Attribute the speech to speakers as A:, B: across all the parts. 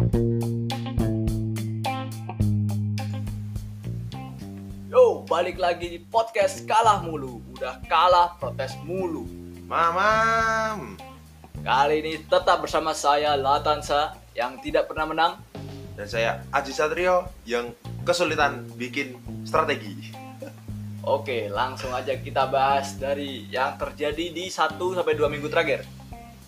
A: Yo, balik lagi di podcast kalah mulu. Udah kalah protes mulu.
B: Mamam.
A: Kali ini tetap bersama saya Latansa yang tidak pernah menang.
B: Dan saya Aji Satrio yang kesulitan bikin strategi.
A: Oke, langsung aja kita bahas dari yang terjadi di 1 sampai 2 minggu terakhir.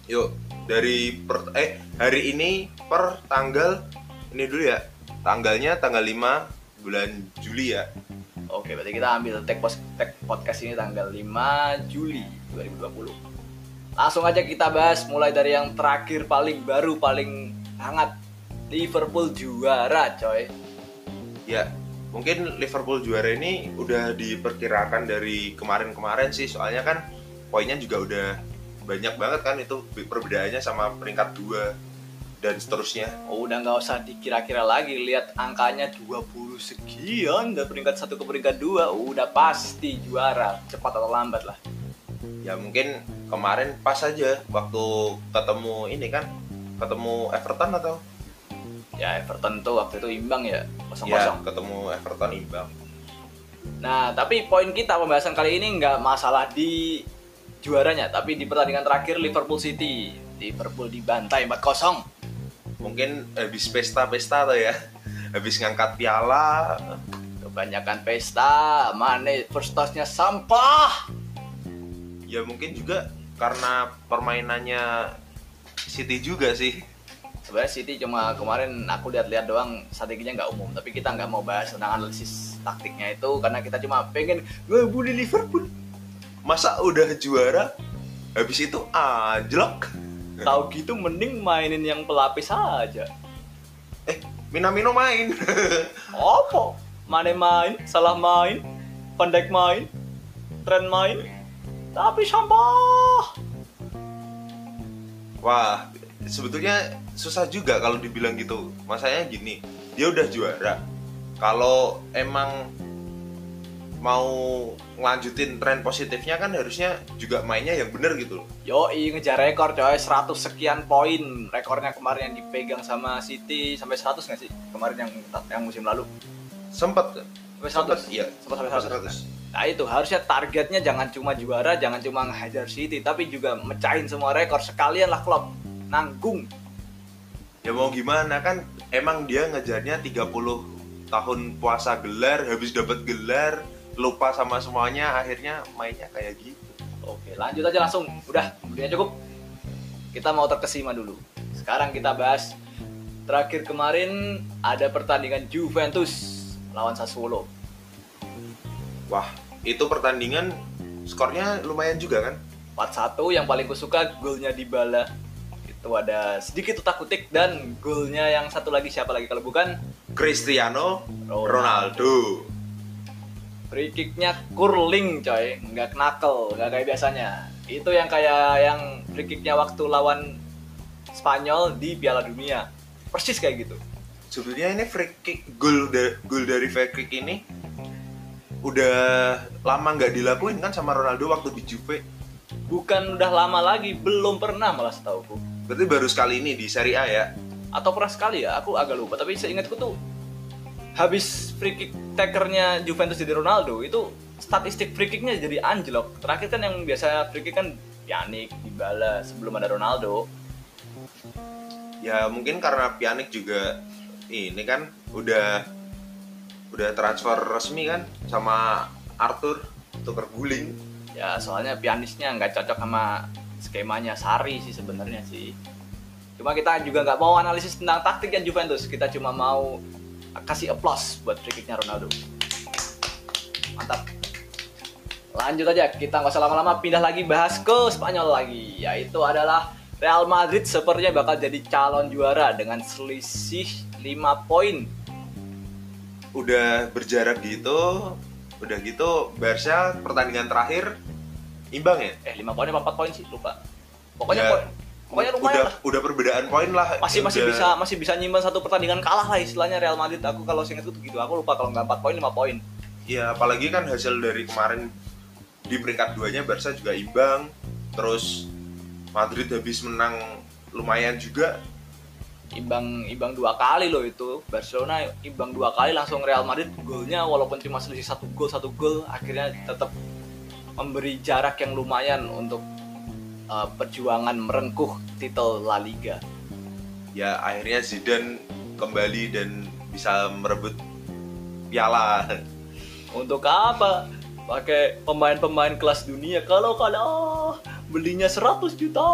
B: Yuk, dari per, eh hari ini per tanggal ini dulu ya. Tanggalnya tanggal 5 bulan Juli ya.
A: Oke, berarti kita ambil tag, pos, tag podcast ini tanggal 5 Juli 2020. Langsung aja kita bahas mulai dari yang terakhir paling baru paling hangat. Liverpool juara, coy.
B: Ya, mungkin Liverpool juara ini udah diperkirakan dari kemarin-kemarin sih. Soalnya kan poinnya juga udah banyak banget kan itu perbedaannya sama peringkat 2 dan seterusnya.
A: Oh, udah nggak usah dikira-kira lagi. Lihat angkanya 20 sekian dari peringkat satu ke peringkat dua udah pasti juara. Cepat atau lambat lah.
B: Ya mungkin kemarin pas aja waktu ketemu ini kan ketemu Everton atau?
A: Ya Everton tuh waktu itu imbang ya
B: ya
A: kosong
B: ketemu Everton imbang.
A: Nah tapi poin kita pembahasan kali ini nggak masalah di juaranya tapi di pertandingan terakhir Liverpool City. Liverpool dibantai 4-0
B: mungkin habis pesta-pesta tuh ya. Habis ngangkat piala.
A: Kebanyakan pesta Mane first touch-nya sampah.
B: Ya mungkin juga karena permainannya City juga sih.
A: Sebenarnya City cuma kemarin aku lihat-lihat doang strateginya nggak umum. Tapi kita nggak mau bahas tentang analisis taktiknya itu karena kita cuma pengen ngebully Liverpool.
B: Masa udah juara? Habis itu anjlok
A: tahu gitu mending mainin yang pelapis aja.
B: Eh Minamino main.
A: Apa? Mane main salah main Dijk main Trent main tapi sampah.
B: Wah sebetulnya susah juga kalau dibilang gitu. Masanya gini dia udah juara. Kalau emang mau ngelanjutin tren positifnya kan harusnya juga mainnya yang bener gitu loh.
A: Yoi ngejar rekor coy 100 sekian poin rekornya kemarin yang dipegang sama City sampai 100 nggak sih kemarin yang yang musim lalu
B: Sempet
A: sampai 100
B: Sempet, iya.
A: sempat sampai 100
B: 100.
A: Nah itu harusnya targetnya jangan cuma juara, jangan cuma ngehajar City, tapi juga mecahin semua rekor sekalian lah klub nanggung.
B: Ya mau gimana kan emang dia ngejarnya 30 tahun puasa gelar, habis dapat gelar, lupa sama semuanya, akhirnya mainnya kayak gitu.
A: Oke lanjut aja langsung, udah udah cukup. Kita mau terkesima dulu. Sekarang kita bahas terakhir kemarin ada pertandingan Juventus lawan Sassuolo.
B: Wah, itu pertandingan skornya lumayan juga kan?
A: 4-1 yang paling kusuka golnya Dybala itu ada sedikit utak-utik dan golnya yang satu lagi siapa lagi kalau bukan
B: Cristiano
A: Ronaldo.
B: Ronaldo.
A: Free kicknya curling coy. Nggak knuckle nggak kayak biasanya. Itu yang kayak yang free kicknya waktu lawan Spanyol di Piala Dunia. Persis kayak gitu.
B: Sebenarnya ini free kick gol da- gol dari free kick ini udah lama nggak dilakuin kan sama Ronaldo waktu di Juve.
A: bukan udah lama lagi belum pernah malah setauku.
B: Berarti baru sekali ini di Serie A ya.
A: atau pernah sekali ya? Aku agak lupa tapi seingatku tuh habis free kick takernya Juventus jadi Ronaldo itu statistik free kicknya jadi anjlok. Terakhir kan yang biasa free kick kan Pjanic, Dybala sebelum ada Ronaldo.
B: Ya mungkin karena Pjanic juga ini kan udah udah transfer resmi kan sama Arthur tuker guling.
A: ya soalnya pianisnya nggak cocok sama skemanya Sari sih sebenarnya sih. Cuma kita juga nggak mau analisis tentang taktiknya Juventus. Kita cuma mau kasih applause buat free kicknya Ronaldo. Mantap. Lanjut aja kita nggak usah lama-lama pindah lagi bahas ke Spanyol lagi yaitu adalah Real Madrid sepertinya bakal jadi calon juara dengan selisih 5 poin.
B: Udah berjarak gitu, udah gitu Barca pertandingan terakhir imbang ya.
A: eh 5 poin apa 4 poin sih? Lupa. Pokoknya
B: Ya,
A: poin pokoknya lumayan
B: udah
A: lah.
B: udah perbedaan poin lah.
A: masih masih bisa masih bisa nyimpan satu pertandingan kalah lah istilahnya Real Madrid. Aku kalau seingatku tuh gitu. Aku lupa kalau nggak 4 poin 5 poin.
B: Ya apalagi kan hasil dari kemarin di peringkat duanya Barca juga imbang, terus Madrid habis menang lumayan juga.
A: imbang imbang dua kali loh itu. Barcelona imbang dua kali langsung Real Madrid golnya. Walaupun cuma selisih satu gol satu gol akhirnya tetap memberi jarak yang lumayan untuk uh, perjuangan merengkuh titel La Liga.
B: Ya akhirnya Zidane kembali dan bisa merebut piala.
A: Untuk apa? Pakai pemain-pemain kelas dunia. Kalau kalau belinya 100 juta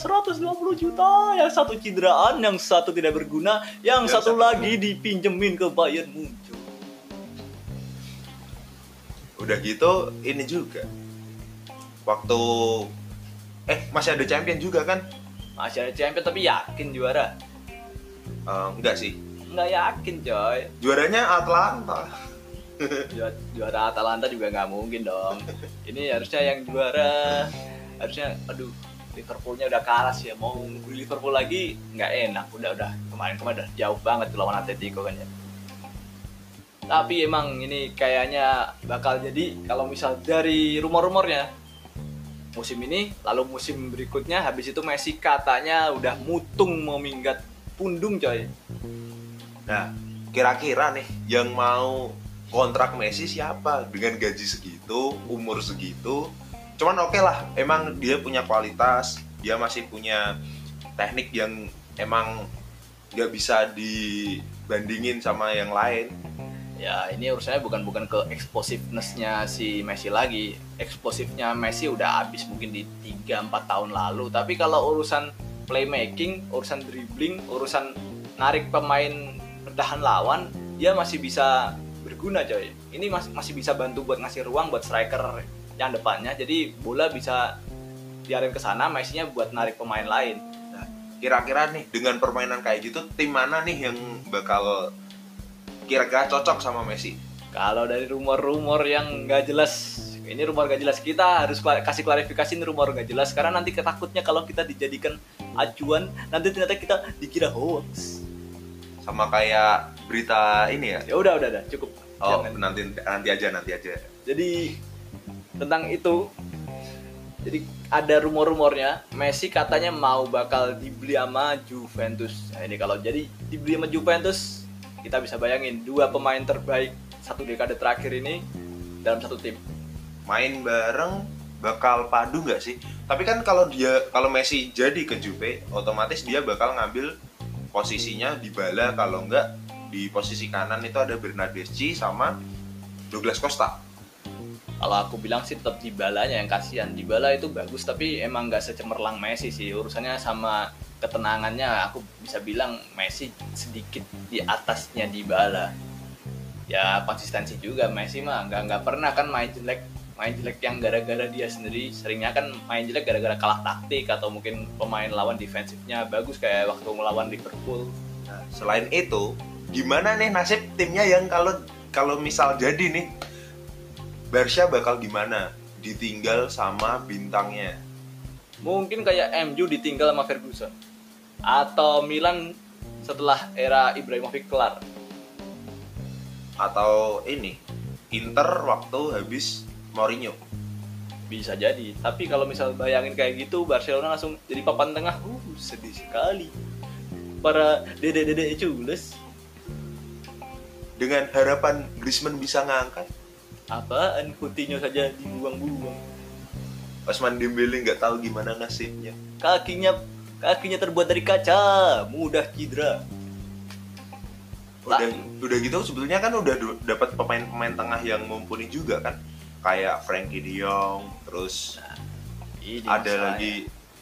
A: 120 juta. Yang satu cideraan yang satu tidak berguna. Yang,
B: Yang
A: satu
B: satu-
A: lagi dipinjemin ke Bayern muncul
B: udah gitu ini juga. Waktu eh masih ada champion juga kan?
A: Masih ada champion tapi yakin juara.
B: Eh, enggak sih.
A: Nggak yakin coy.
B: Juaranya Atlanta.
A: Juara, juara Atalanta juga nggak mungkin dong. Ini harusnya yang juara. Harusnya aduh Liverpoolnya udah kalah sih. Ya mau beli Liverpool lagi nggak enak. Udah udah. Kemarin kemarin udah jauh banget lawan Atletico kan ya. Tapi emang ini kayaknya bakal jadi kalau misal dari rumor-rumornya musim ini lalu musim berikutnya habis itu Messi katanya udah mutung mau minggat pundung coy.
B: Nah kira-kira nih yang mau kontrak Messi siapa? Dengan gaji segitu umur segitu. Cuman oke lah emang dia punya kualitas dia masih punya teknik yang emang nggak bisa dibandingin sama yang lain
A: ya ini urusannya bukan bukan ke explosiveness-nya si Messi lagi. Eksplosifnya Messi udah habis mungkin di 3-4 tahun lalu. Tapi kalau urusan playmaking urusan dribbling urusan narik pemain bertahan lawan dia masih bisa berguna coy. Ini masih masih bisa bantu buat ngasih ruang buat striker yang depannya. Jadi bola bisa diarahin ke sana Messi-nya buat narik pemain lain.
B: Nah, kira-kira nih dengan permainan kayak gitu tim mana nih yang bakal kira-kira cocok sama Messi
A: Kalau dari rumor-rumor yang nggak jelas, ini rumor nggak jelas kita harus kasih klarifikasi ini rumor nggak jelas karena nanti ketakutnya kalau kita dijadikan acuan nanti ternyata kita dikira hoax.
B: sama kayak berita ini ya
A: Ya udah udah udah cukup.
B: oh
A: Jangan.
B: nanti nanti aja nanti aja
A: Jadi tentang itu, jadi ada rumor-rumornya Messi katanya mau bakal dibeli sama Juventus. Nah ini kalau jadi dibeli sama Juventus, kita bisa bayangin dua pemain terbaik satu dekade terakhir ini dalam satu tim.
B: main bareng bakal padu nggak sih? Tapi kan kalau dia kalau Messi jadi ke Juve, otomatis dia bakal ngambil posisinya di bala kalau nggak di posisi kanan itu ada Bernardeschi sama Douglas Costa.
A: Kalau aku bilang sih tetap Dybalanya yang kasihan. Dybala itu bagus tapi emang nggak secemerlang Messi sih. Urusannya sama ketenangannya aku bisa bilang Messi sedikit di atasnya Dybala. Ya konsistensi juga Messi mah nggak nggak pernah kan main jelek main jelek yang gara-gara dia sendiri seringnya kan main jelek gara-gara kalah taktik atau mungkin pemain lawan defensifnya bagus kayak waktu melawan Liverpool
B: Nah, selain itu, gimana nih nasib timnya yang kalau kalau misal jadi nih Barca bakal gimana? Ditinggal sama bintangnya.
A: mungkin kayak MU ditinggal sama Ferguson atau Milan setelah era Ibrahimovic kelar?
B: Atau ini Inter waktu habis Mourinho.
A: bisa jadi. Tapi kalau misal bayangin kayak gitu Barcelona langsung jadi papan tengah. Uh sedih sekali. Para dede-dede cules.
B: Dengan harapan Griezmann bisa ngangkat,
A: apaan? Coutinho saja dibuang-buang.
B: Osman Dembele nggak tahu gimana nasibnya.
A: kakinya kakinya terbuat dari kaca. Mudah cedera
B: Udah, udah gitu sebetulnya kan udah dapat pemain-pemain tengah yang mumpuni juga kan. Kayak Frankie De Jong, terus
A: Ini
B: ada
A: masalahnya.
B: lagi.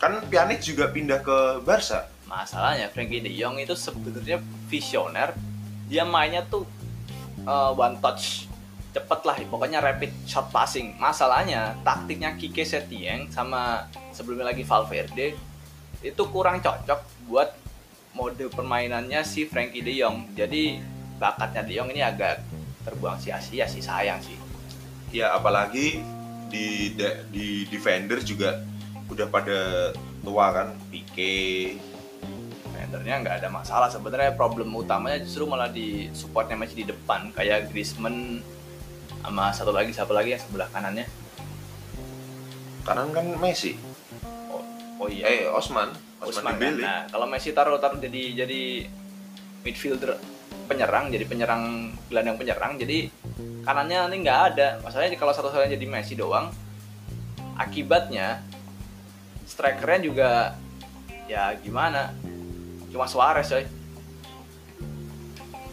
B: Kan Pjanic juga pindah ke Barca.
A: masalahnya Frankie De Jong itu sebenarnya visioner. Dia mainnya tuh uh, one touch. Cepet lah pokoknya rapid shot passing. Masalahnya taktiknya Kike Setien sama sebelumnya lagi Valverde itu kurang cocok buat mode permainannya si Frankie De Jong. Jadi bakatnya De Jong ini agak terbuang sia-sia sih sayang sih.
B: Ya apalagi di da- di defender juga udah pada tua kan, Pique.
A: defendernya nggak ada masalah. Sebenarnya problem utamanya justru malah di supportnya masih di depan. Kayak Griezmann sama satu lagi siapa lagi yang sebelah kanannya?
B: Kanan kan Messi.
A: Oh, iya
B: Eh Osman, Ousmane
A: Usman kan. Nah, kalau Messi taruh taruh jadi jadi midfielder penyerang, jadi penyerang gelandang penyerang, jadi kanannya ini nggak ada. Masalahnya kalau satu-satunya jadi Messi doang, akibatnya strikernya juga ya gimana? Cuma Suarez coy.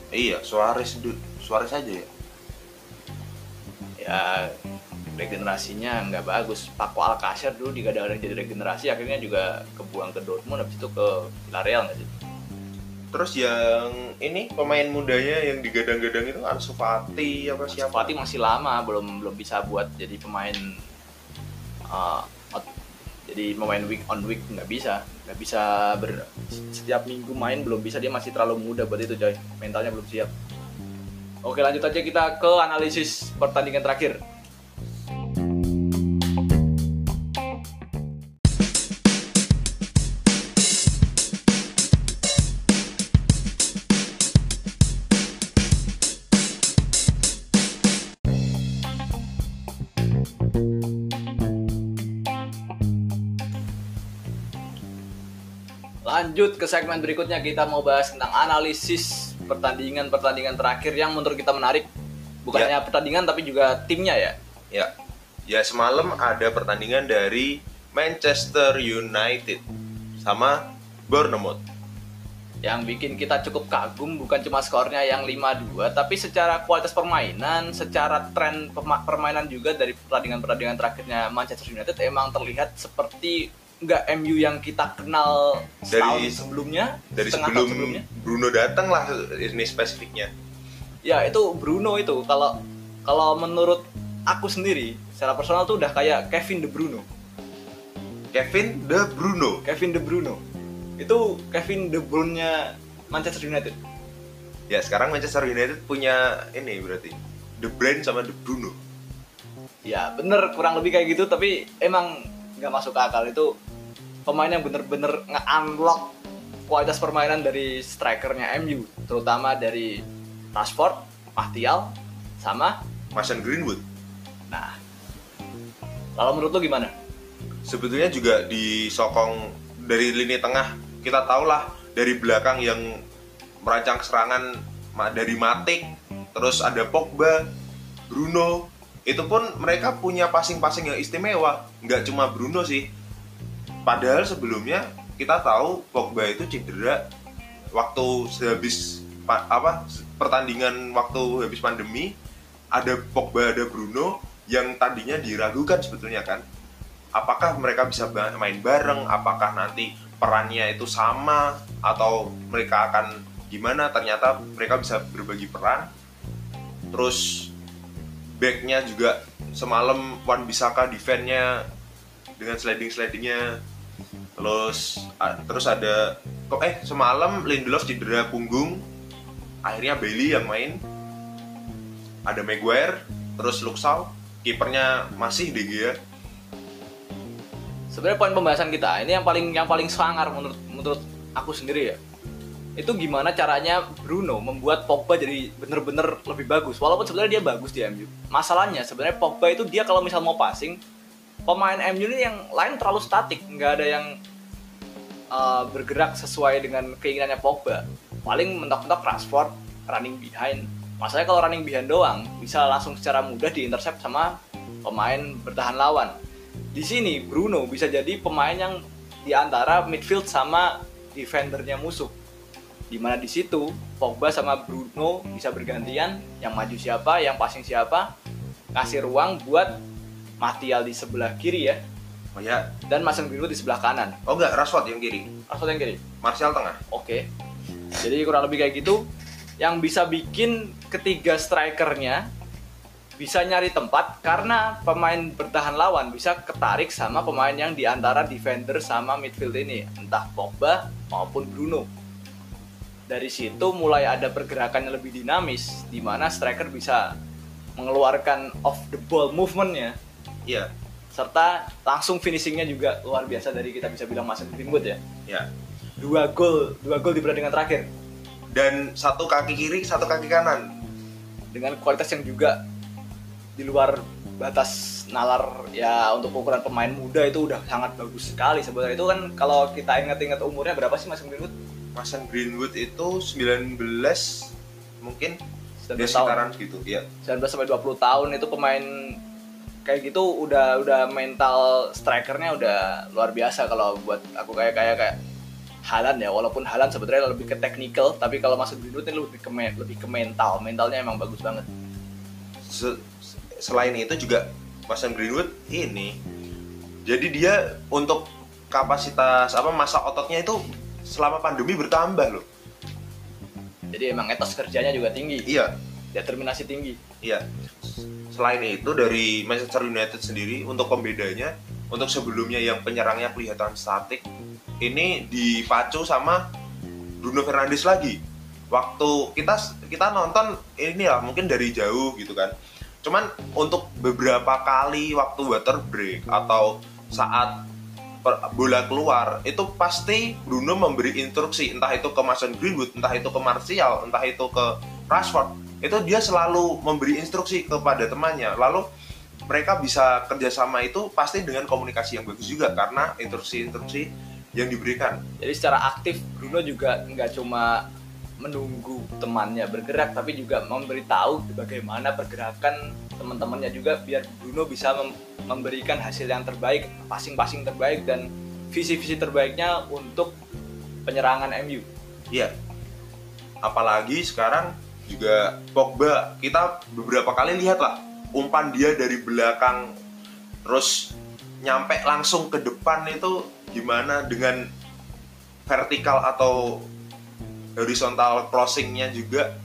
B: Iya, Suarez Suarez aja ya.
A: Ya regenerasinya nggak bagus. Paco Alcacer dulu digadang-gadang jadi regenerasi, akhirnya juga kebuang ke Dortmund, habis itu ke Villarreal nggak sih?
B: Terus yang ini pemain mudanya yang digadang-gadang itu Ansu Fati apa siapa?
A: Fati masih lama belum belum bisa buat jadi pemain uh, out- jadi pemain week on week nggak bisa nggak bisa ber setiap minggu main belum bisa dia masih terlalu muda buat itu coy mentalnya belum siap oke lanjut aja kita ke analisis pertandingan terakhir Lanjut ke segmen berikutnya kita mau bahas tentang analisis pertandingan-pertandingan terakhir yang menurut kita menarik. Bukan
B: Ya.
A: hanya pertandingan tapi juga timnya ya.
B: Ya. Ya semalam ada pertandingan dari Manchester United sama Bournemouth.
A: Yang bikin kita cukup kagum bukan cuma skornya yang 5-2 tapi secara kualitas permainan, secara tren permainan juga dari pertandingan-pertandingan terakhirnya Manchester United emang terlihat seperti nggak MU yang kita kenal
B: Dari-
A: sebelumnya,
B: Dari sebelum
A: sebelumnya.
B: Bruno datang lah ini spesifiknya.
A: Ya itu Bruno itu kalau kalau menurut aku sendiri secara personal tuh udah kayak Kevin De Bruno.
B: Kevin De Bruno.
A: Kevin De Bruno. Itu Kevin De Bruyne-nya Manchester United.
B: Ya sekarang Manchester United punya ini berarti De Bruyne sama De Bruno.
A: Ya bener kurang lebih kayak gitu tapi emang nggak masuk akal itu pemain yang bener-bener nge-unlock kualitas permainan dari strikernya MU terutama dari Rashford, Martial, sama
B: Mason Greenwood.
A: nah kalau menurut lu gimana?
B: Sebetulnya juga disokong dari lini tengah. Kita tahu lah dari belakang yang merancang serangan dari Matic, terus ada Pogba, Bruno. Itu pun mereka punya passing-passing yang istimewa. Nggak cuma Bruno sih. Padahal sebelumnya kita tahu Pogba itu cedera waktu sehabis pa- apa pertandingan waktu habis pandemi. Ada Pogba ada Bruno yang tadinya diragukan sebetulnya kan. Apakah mereka bisa main bareng? Apakah nanti perannya itu sama? Atau mereka akan gimana? Ternyata mereka bisa berbagi peran. Terus backnya juga semalam Wan Bisaka defense-nya dengan sliding slidingnya terus a- terus ada kok eh semalam Lindelof cedera punggung akhirnya Bailey yang main. Ada Maguire terus Luxau kipernya masih De Gea.
A: Sebenarnya poin pembahasan kita ini yang paling yang paling sangar menurut menurut aku sendiri ya. Itu gimana caranya Bruno membuat Pogba jadi bener-bener lebih bagus walaupun sebenarnya dia bagus di MU masalahnya sebenarnya Pogba itu dia kalau misal mau passing pemain MU ini yang lain terlalu statik. Nggak ada yang uh, bergerak sesuai dengan keinginannya Pogba. Paling mentok-mentok Rashford running behind. Masalahnya kalau running behind doang bisa langsung secara mudah diintercept sama pemain bertahan lawan. Di sini Bruno bisa jadi pemain yang di antara midfield sama defendernya musuh. Di mana di situ Pogba sama Bruno bisa bergantian, yang maju siapa, yang passing siapa, kasih ruang buat Martial di sebelah kiri ya,
B: oh ya
A: dan Mason Greenwood di sebelah kanan.
B: oh enggak Rashford yang kiri
A: Rashford yang kiri.
B: Martial tengah
A: Oke. Jadi kurang lebih kayak gitu. Yang bisa bikin ketiga strikernya bisa nyari tempat karena pemain bertahan lawan bisa ketarik sama pemain yang di antara defender sama midfield ini entah Pogba maupun Bruno dari situ mulai ada pergerakan yang lebih dinamis di mana striker bisa mengeluarkan off the ball movementnya
B: iya.
A: Serta langsung finishingnya juga luar biasa dari kita bisa bilang Mason Greenwood ya.
B: Ya
A: dua gol dua gol di pertandingan terakhir.
B: Dan satu kaki kiri satu kaki kanan.
A: Dengan kualitas yang juga di luar batas nalar ya untuk ukuran pemain muda itu udah sangat bagus sekali sebenarnya. Itu kan kalau kita ingat-ingat umurnya berapa sih Mas Greenwood?
B: Mason Greenwood itu 19 mungkin.
A: 19
B: dia
A: tahun.
B: sekitaran segitu ya
A: 19 sampai 20 tahun itu pemain kayak gitu udah udah mental strikernya udah luar biasa kalau buat aku. Kayak kayak kayak Halan ya walaupun Halan sebenarnya lebih ke technical tapi kalau masuk Greenwood ini lebih ke lebih ke mental. Mentalnya emang bagus banget.
B: Se- selain itu juga Mason Greenwood ini. Jadi dia untuk kapasitas apa masa ototnya itu selama pandemi bertambah loh.
A: Jadi emang etos kerjanya juga tinggi.
B: Iya
A: determinasi tinggi.
B: Iya. Selain itu dari Manchester United sendiri untuk pembedanya untuk sebelumnya yang penyerangnya kelihatan statik ini dipacu sama Bruno Fernandes lagi. Waktu kita kita nonton ini lah mungkin dari jauh gitu kan. Cuman untuk beberapa kali waktu water break atau saat bola keluar itu pasti Bruno memberi instruksi. Entah itu ke Mason Greenwood entah itu ke Martial entah itu ke Rashford itu dia selalu memberi instruksi kepada temannya. Lalu mereka bisa kerjasama itu pasti dengan komunikasi yang bagus juga karena instruksi-instruksi yang diberikan.
A: Jadi secara aktif Bruno juga nggak cuma menunggu temannya bergerak tapi juga memberitahu bagaimana pergerakan teman-temannya juga biar Bruno bisa mem- memberikan hasil yang terbaik passing-passing terbaik dan visi-visi terbaiknya untuk penyerangan MU
B: Iya. Apalagi sekarang juga Pogba kita beberapa kali lihat lah umpan dia dari belakang terus nyampe langsung ke depan itu gimana dengan vertikal atau horizontal crossingnya juga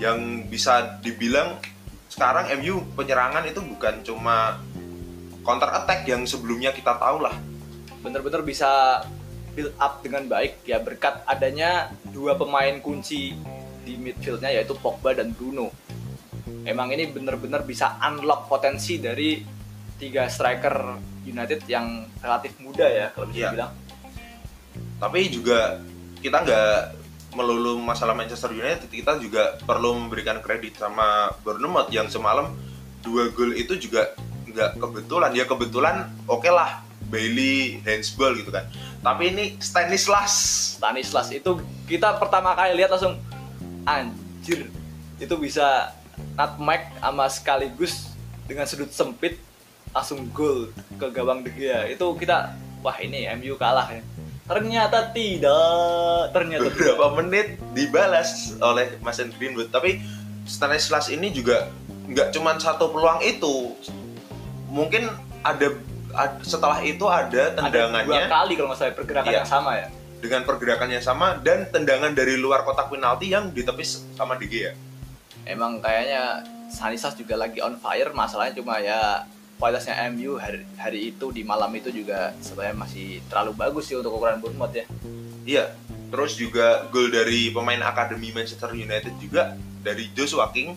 B: yang bisa dibilang sekarang MU penyerangan itu bukan cuma counter attack yang sebelumnya kita tahu lah.
A: Bener-bener bisa build up dengan baik ya berkat adanya dua pemain kunci di midfieldnya yaitu Pogba dan Bruno. Emang ini bener-bener bisa unlock potensi dari tiga striker United yang relatif muda ya kalau bisa
B: Iya.
A: bilang.
B: tapi juga kita nggak melulu masalah Manchester United kita juga perlu memberikan kredit sama Bournemouth yang semalam dua gol itu juga nggak kebetulan ya kebetulan oke lah Bailey handsball gitu kan tapi ini Stanislas
A: Stanislas itu kita pertama kali lihat langsung anjir. Itu bisa nutmeg sama sekaligus dengan sudut sempit langsung gol ke gawang De Gea. Itu kita wah ini MU kalah ya. Ternyata tidak. Ternyata tidak.
B: beberapa menit dibalas oleh Mason Greenwood. Tapi Stanislas ini juga nggak cuma satu peluang itu. Mungkin ada, ad- setelah itu ada
A: ada dua
B: tendangannya.
A: kali kalau nggak salah pergerakan
B: Iya.
A: yang sama ya
B: dengan pergerakan yang sama dan tendangan dari luar kotak penalti yang ditepis sama De Gea.
A: emang kayaknya Stanislas juga lagi on fire masalahnya cuma ya kualitasnya MU hari, hari itu di malam itu juga sebenarnya masih terlalu bagus sih untuk ukuran Bournemouth ya
B: Iya. Terus juga gol dari pemain akademi Manchester United juga dari Joshua King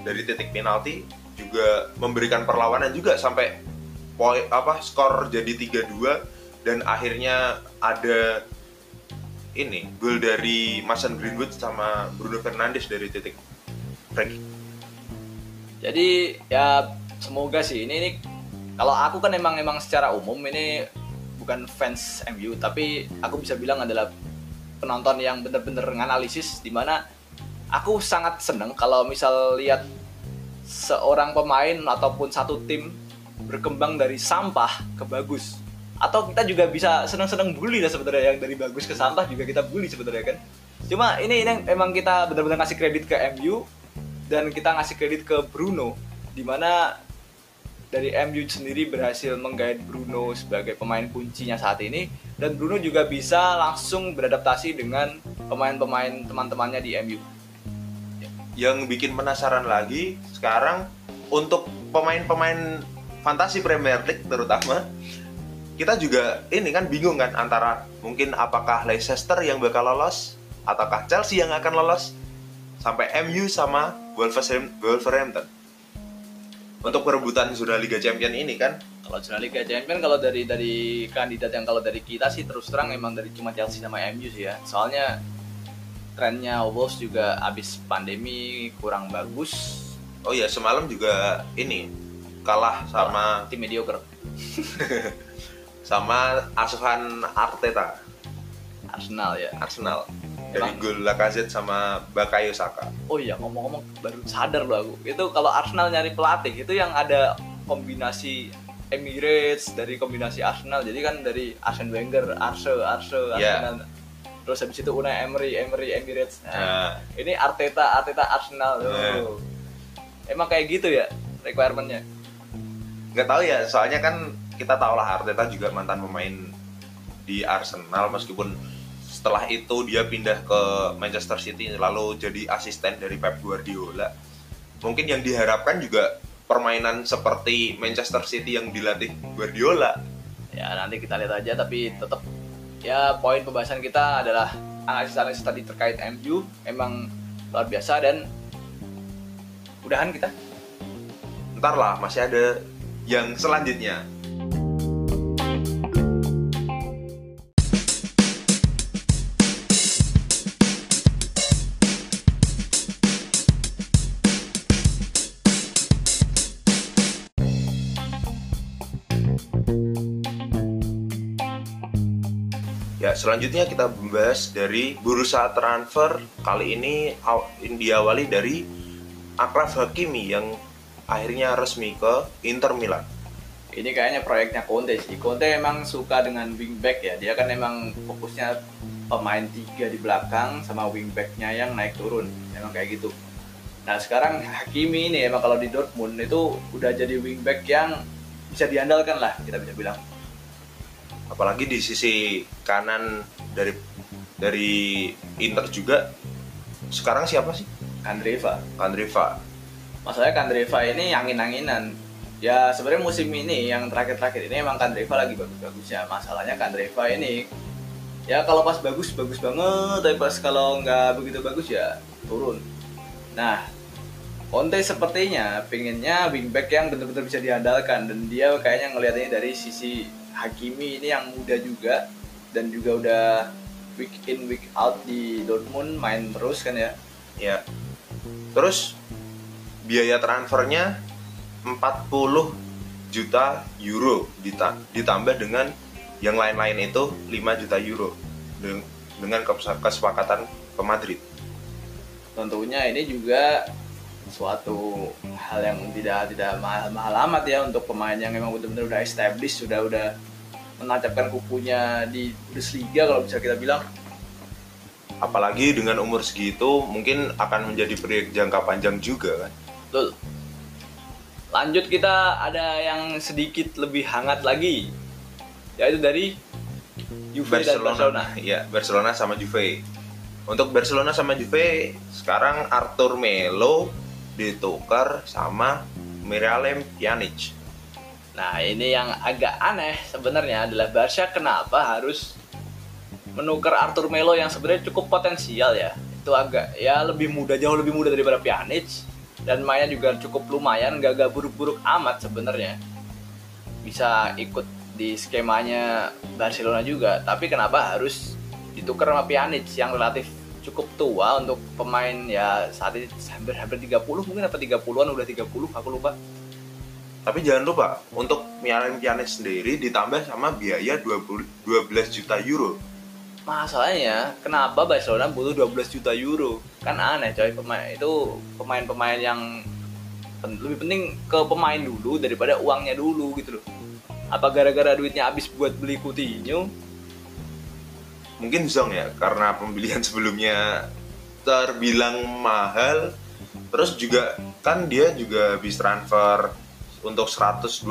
B: dari titik penalti juga memberikan perlawanan juga sampai poin apa skor jadi 3-2 dan akhirnya ada ini gol dari Mason Greenwood sama Bruno Fernandes dari titik. Kick.
A: Jadi ya semoga sih. Ini, ini kalau aku kan emang emang secara umum ini bukan fans MU tapi aku bisa bilang adalah penonton yang bener-bener nganalisis di mana aku sangat seneng kalau misal lihat seorang pemain ataupun satu tim berkembang dari sampah ke bagus atau kita juga bisa seneng-seneng bully lah sebenarnya. Yang dari bagus ke sampah juga kita bully sebenarnya kan. Cuma ini, ini emang kita benar-benar ngasih kredit ke MU dan kita ngasih kredit ke Bruno di mana dari MU sendiri berhasil menggait Bruno sebagai pemain kuncinya saat ini. Dan Bruno juga bisa langsung beradaptasi dengan pemain-pemain teman-temannya di MU.
B: yang bikin penasaran lagi sekarang untuk pemain-pemain fantasi Premier League terutama kita juga ini kan bingung kan antara mungkin apakah Leicester yang bakal lolos ataukah Chelsea yang akan lolos sampai MU sama Wolverham- Wolverhampton untuk perebutan zona Liga Champion ini kan
A: Kalau zona Liga Champions kalau dari dari kandidat yang kalau dari kita sih terus terang emang dari cuma Chelsea sama MU sih ya. Soalnya trennya Wolves juga abis pandemi kurang bagus.
B: oh ya semalam juga ini kalah sama
A: tim mediocre
B: sama asuhan Arteta
A: Arsenal ya
B: Arsenal dari
A: Emang?
B: gol Lacazette sama Bakayo Saka.
A: oh iya ngomong-ngomong baru sadar loh aku itu kalau Arsenal nyari pelatih itu yang ada kombinasi Emirates dari kombinasi Arsenal jadi kan dari Arsene Wenger Arse Arse
B: Iya.
A: Arsenal terus habis itu Unai Emery Emery Emirates nah,
B: Nah,
A: ini Arteta Arteta Arsenal
B: Nah.
A: oh. emang kayak gitu ya requirementnya
B: nggak tahu ya, soalnya kan kita tahu lah Arteta juga mantan pemain di Arsenal meskipun setelah itu dia pindah ke Manchester City lalu jadi asisten dari Pep Guardiola. Mungkin yang diharapkan juga permainan seperti Manchester City yang dilatih Guardiola.
A: ya nanti kita lihat aja tapi tetap ya poin pembahasan kita adalah analisis-analisis tadi terkait MU emang luar biasa dan udahan kita
B: Ntar lah, masih ada yang selanjutnya. Selanjutnya kita membahas dari bursa transfer. Kali ini aw- diawali dari Akraf Hakimi yang akhirnya resmi ke Inter Milan.
A: ini kayaknya proyeknya Conte sih. Conte emang suka dengan wingback ya. Dia kan emang fokusnya pemain tiga di belakang sama wingbacknya yang naik turun. Emang kayak gitu. Nah sekarang Hakimi ini emang kalau di Dortmund itu udah jadi wingback yang bisa diandalkan lah kita bisa bilang
B: Apalagi di sisi kanan dari dari Inter juga sekarang siapa sih?
A: Kandreva.
B: Kandreva.
A: masalahnya Kandreva ini angin-anginan. Ya sebenarnya musim ini yang terakhir-terakhir ini emang Kandreva lagi bagus-bagusnya. Masalahnya Kandreva ini ya kalau pas bagus bagus banget. Tapi pas kalau nggak begitu bagus ya turun. Nah Conte sepertinya pengennya wingback yang benar-benar bisa diandalkan. Dan dia kayaknya ngelihat ini dari sisi Hakimi ini yang muda juga dan juga udah week in week out di Dortmund main terus kan ya
B: Ya. Terus biaya transfernya 40 juta euro dita- ditambah dengan yang lain-lain itu 5 juta euro Den- dengan kes- kesepakatan ke Madrid.
A: tentunya ini juga suatu hal yang tidak tidak mahal-mahal amat ya untuk pemain yang memang benar-benar udah established sudah udah menancapkan kukunya di Bundesliga kalau bisa kita bilang
B: Apalagi dengan umur segitu mungkin akan menjadi proyek jangka panjang juga kan.
A: betul lanjut kita ada yang sedikit lebih hangat lagi yaitu dari Juve dan Barcelona
B: Ya, Barcelona sama Juve. Untuk Barcelona sama Juve sekarang Arthur Melo ditukar sama Miralem Pjanic.
A: Nah ini yang agak aneh sebenarnya adalah Barca kenapa harus menukar Arthur Melo yang sebenarnya cukup potensial ya? Itu agak ya lebih muda jauh lebih muda daripada Pjanic. Dan mainnya juga cukup lumayan gak, gak buruk-buruk amat sebenarnya. Bisa ikut di skemanya Barcelona juga. Tapi kenapa harus ditukar sama Pjanic yang relatif cukup tua untuk pemain ya saat ini hampir hampir 30 mungkin apa 30-an udah 30 aku lupa
B: Tapi jangan lupa untuk Miralem Pjanic sendiri ditambah sama biaya 20, 12 juta euro.
A: Masalahnya, kenapa Barcelona butuh 12 juta euro? Kan aneh coy, pemain itu pemain-pemain yang pen- lebih penting ke pemain dulu daripada uangnya dulu gitu loh. Apa gara-gara duitnya habis buat beli Coutinho?
B: Mungkin Zong ya karena pembelian sebelumnya terbilang mahal. Terus juga kan dia juga habis transfer untuk 125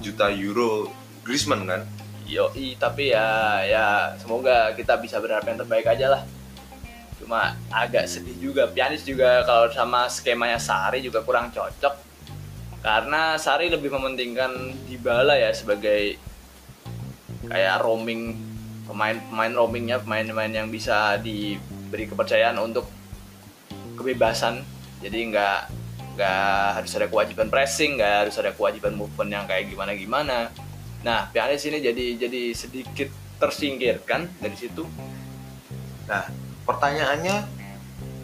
B: juta euro Griezmann kan.
A: Yoi, tapi ya ya semoga kita bisa berharap yang terbaik aja lah. Cuma agak sedih juga. Pianis juga kalau sama skemanya Sari juga kurang cocok. Karena Sari lebih mementingkan Dybala ya sebagai kayak roaming pemain-pemain roamingnya pemain-pemain yang bisa diberi kepercayaan untuk kebebasan. Jadi nggak nggak harus ada kewajiban pressing, nggak harus ada kewajiban movement yang kayak gimana-gimana. Nah, Pianis ini jadi jadi sedikit tersingkirkan dari situ.
B: Nah, pertanyaannya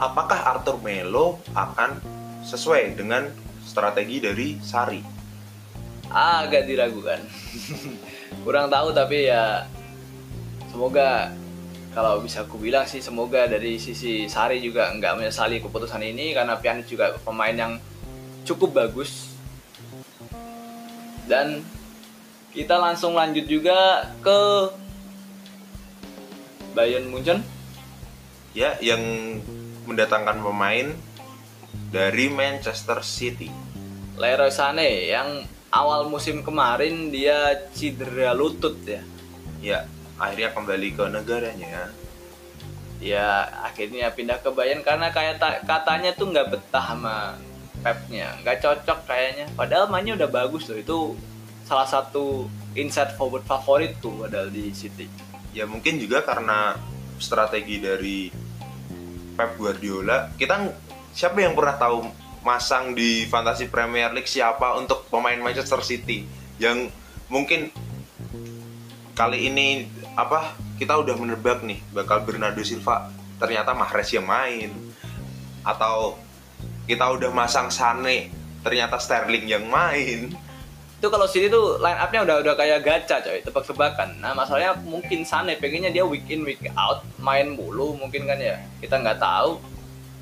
B: apakah Arthur Melo akan sesuai dengan strategi dari Sari?
A: agak diragukan. Kurang tahu tapi ya semoga kalau bisa aku bilang sih semoga dari sisi Sari juga nggak menyesali keputusan ini karena Pjanic juga pemain yang cukup bagus. Dan kita langsung lanjut juga ke Bayern Munchen.
B: Ya, yang mendatangkan pemain dari Manchester City.
A: Leroy Sané yang awal musim kemarin dia cedera lutut ya.
B: Ya, akhirnya kembali ke negaranya.
A: ya akhirnya pindah ke Bayern karena kayak ta- katanya tuh nggak betah sama Pepnya nggak cocok kayaknya padahal mainnya udah bagus tuh itu salah satu inside forward favorit tuh padahal di City
B: Ya mungkin juga karena strategi dari Pep Guardiola. Kita siapa yang pernah tahu masang di Fantasy Premier League siapa untuk pemain Manchester City yang mungkin kali ini apa kita udah menebak nih bakal Bernardo Silva ternyata Mahrez yang main. Atau kita udah masang Sane ternyata Sterling yang main.
A: Itu kalau City tuh line up-nya udah udah kayak gacha coy tebak-tebakan. Nah masalahnya mungkin Sane pengennya dia week in week out main mulu mungkin kan ya. Kita nggak tahu.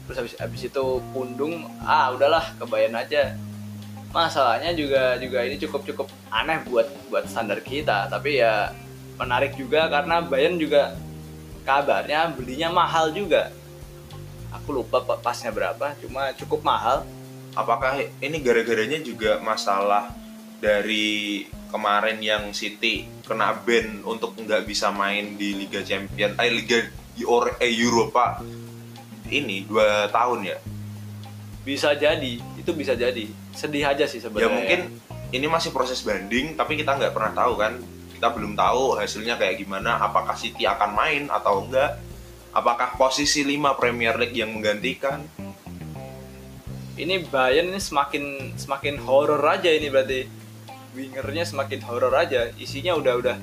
A: Terus habis habis itu pundung ah udahlah kebayang aja. Masalahnya juga juga ini cukup cukup aneh buat buat standar kita. Tapi ya menarik juga karena Bayern juga kabarnya belinya mahal juga aku lupa pa- pasnya berapa cuma cukup mahal
B: apakah ini gara-garanya juga masalah dari kemarin yang City kena ban untuk nggak bisa main di Liga Champion, eh Liga Euro- eh, ini dua tahun ya.
A: bisa jadi itu bisa jadi sedih aja sih
B: Ya
A: sebenarnya
B: mungkin ini masih proses banding, tapi kita nggak pernah tahu kan. Kita belum tahu hasilnya kayak gimana. Apakah City akan main atau enggak? Apakah posisi 5 Premier League yang menggantikan?
A: ini Bayern ini semakin semakin horor aja ini berarti wingernya semakin horor aja isinya udah udah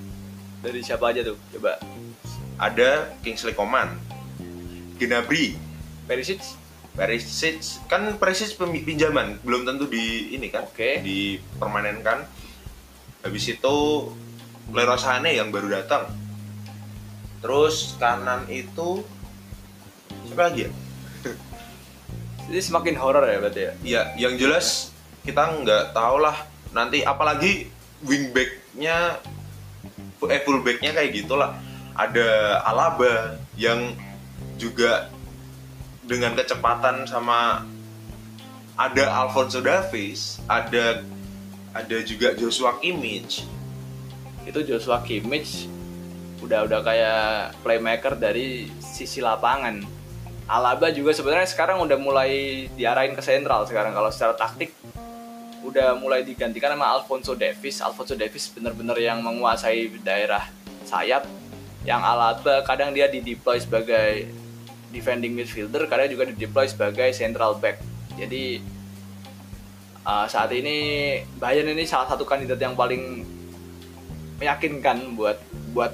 A: dari siapa aja tuh coba
B: Ada Kingsley Coman, Gnabry,
A: Perisic
B: Perisic kan Perisic pinjaman belum tentu di ini kan
A: Oke.
B: dipermanenkan habis itu Leroy Sané yang baru datang. Terus kanan itu siapa lagi ya?
A: Ini semakin horor ya berarti ya?
B: Ya yang jelas kita nggak tahu lah nanti apalagi wingbacknya eh fullbacknya kayak gitulah. Ada Alaba yang juga dengan kecepatan sama ada Alfonso Davies ada ada juga Joshua Kimmich
A: itu Joshua Kimmich udah udah kayak playmaker dari sisi lapangan. Alaba juga sebenarnya sekarang udah mulai diarahin ke sentral sekarang. Kalau secara taktik udah mulai digantikan sama Alfonso Davies. Alfonso Davies bener-bener yang menguasai daerah sayap. Yang Alaba kadang dia di deploy sebagai defending midfielder kadang juga di deploy sebagai central back. Jadi uh, saat ini Bayern ini salah satu kandidat yang paling meyakinkan buat buat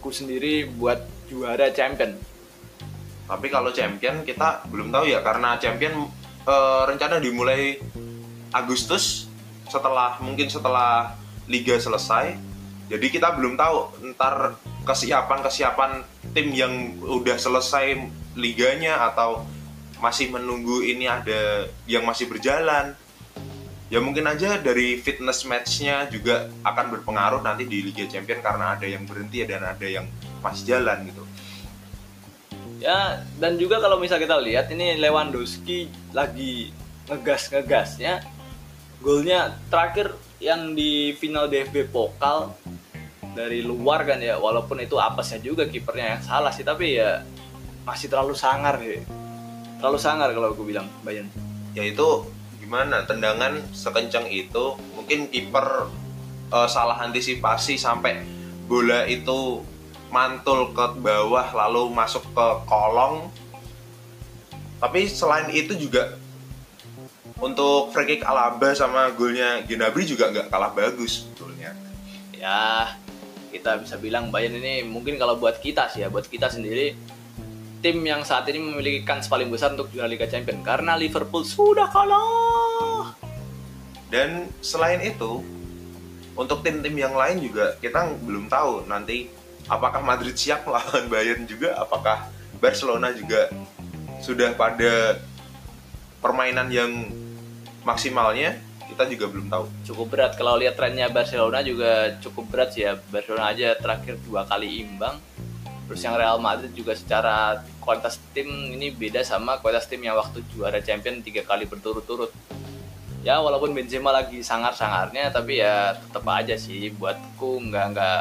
A: ku sendiri buat juara champion.
B: Tapi kalau champion kita belum tahu ya karena champion eh, rencana dimulai Agustus setelah mungkin setelah liga selesai. Jadi kita belum tahu ntar kesiapan kesiapan tim yang udah selesai liganya atau masih menunggu ini ada yang masih berjalan ya mungkin aja dari fitness matchnya juga akan berpengaruh nanti di Liga Champion karena ada yang berhenti dan ada yang masih jalan gitu.
A: Ya dan juga kalau misal kita lihat ini Lewandowski lagi ngegas ngegasnya golnya terakhir yang di final DFB Pokal dari luar kan ya walaupun itu apesnya juga kipernya yang salah sih tapi ya masih terlalu sangar ya terlalu sangar kalau aku bilang Bayern
B: ya itu gimana? Tendangan sekencang itu mungkin kiper eh, salah antisipasi sampai bola itu mantul ke bawah lalu masuk ke kolong. Tapi selain itu juga untuk free kick Alaba sama golnya Gnabry juga nggak kalah bagus sebetulnya.
A: Ya kita bisa bilang Bayern ini mungkin kalau buat kita sih ya buat kita sendiri tim yang saat ini memiliki kans paling besar untuk juara Liga Champions. Karena Liverpool sudah kalah
B: dan selain itu untuk tim-tim yang lain juga kita belum tahu nanti apakah Madrid siap melawan Bayern juga apakah Barcelona juga sudah pada permainan yang maksimalnya kita juga belum tahu.
A: Cukup berat. Kalau lihat trennya Barcelona juga cukup berat sih ya. Barcelona aja terakhir dua kali imbang. Terus yang Real Madrid juga secara kualitas tim ini beda sama kualitas tim yang waktu juara champion tiga kali berturut-turut ya walaupun Benzema lagi sangar-sangarnya tapi ya tetap aja sih buatku nggak nggak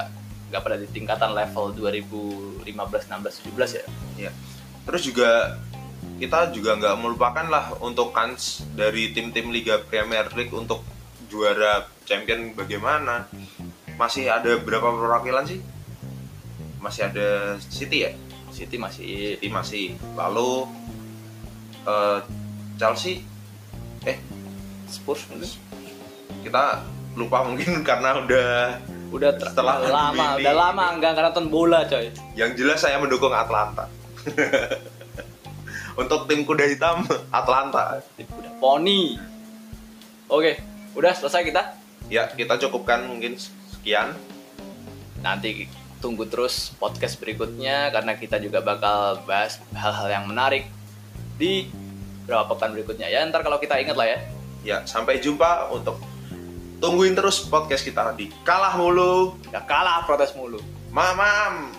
A: nggak pada di tingkatan level 2015 16 17 ya.
B: Ya terus juga kita juga nggak melupakan lah untuk kans dari tim-tim Liga Premier League untuk juara champion bagaimana? Masih ada berapa perwakilan sih? Masih ada City ya?
A: City masih.
B: City masih. Lalu eh, Chelsea
A: Spurs mungkin?
B: Kita lupa mungkin karena udah
A: udah ter-
B: Setelah
A: lama
B: ini-
A: udah lama nggak nonton bola coy.
B: Yang jelas saya mendukung Atlanta. Untuk tim kuda hitam Atlanta.
A: Udah poni. Oke udah selesai kita?
B: Ya kita cukupkan mungkin sekian.
A: Nanti tunggu terus podcast berikutnya karena kita juga bakal bahas hal-hal yang menarik di beberapa pekan berikutnya. Ya ntar kalau kita ingat lah ya
B: ya sampai jumpa untuk tungguin terus podcast kita di kalah mulu.
A: Ya kalah protes mulu.
B: Mamam.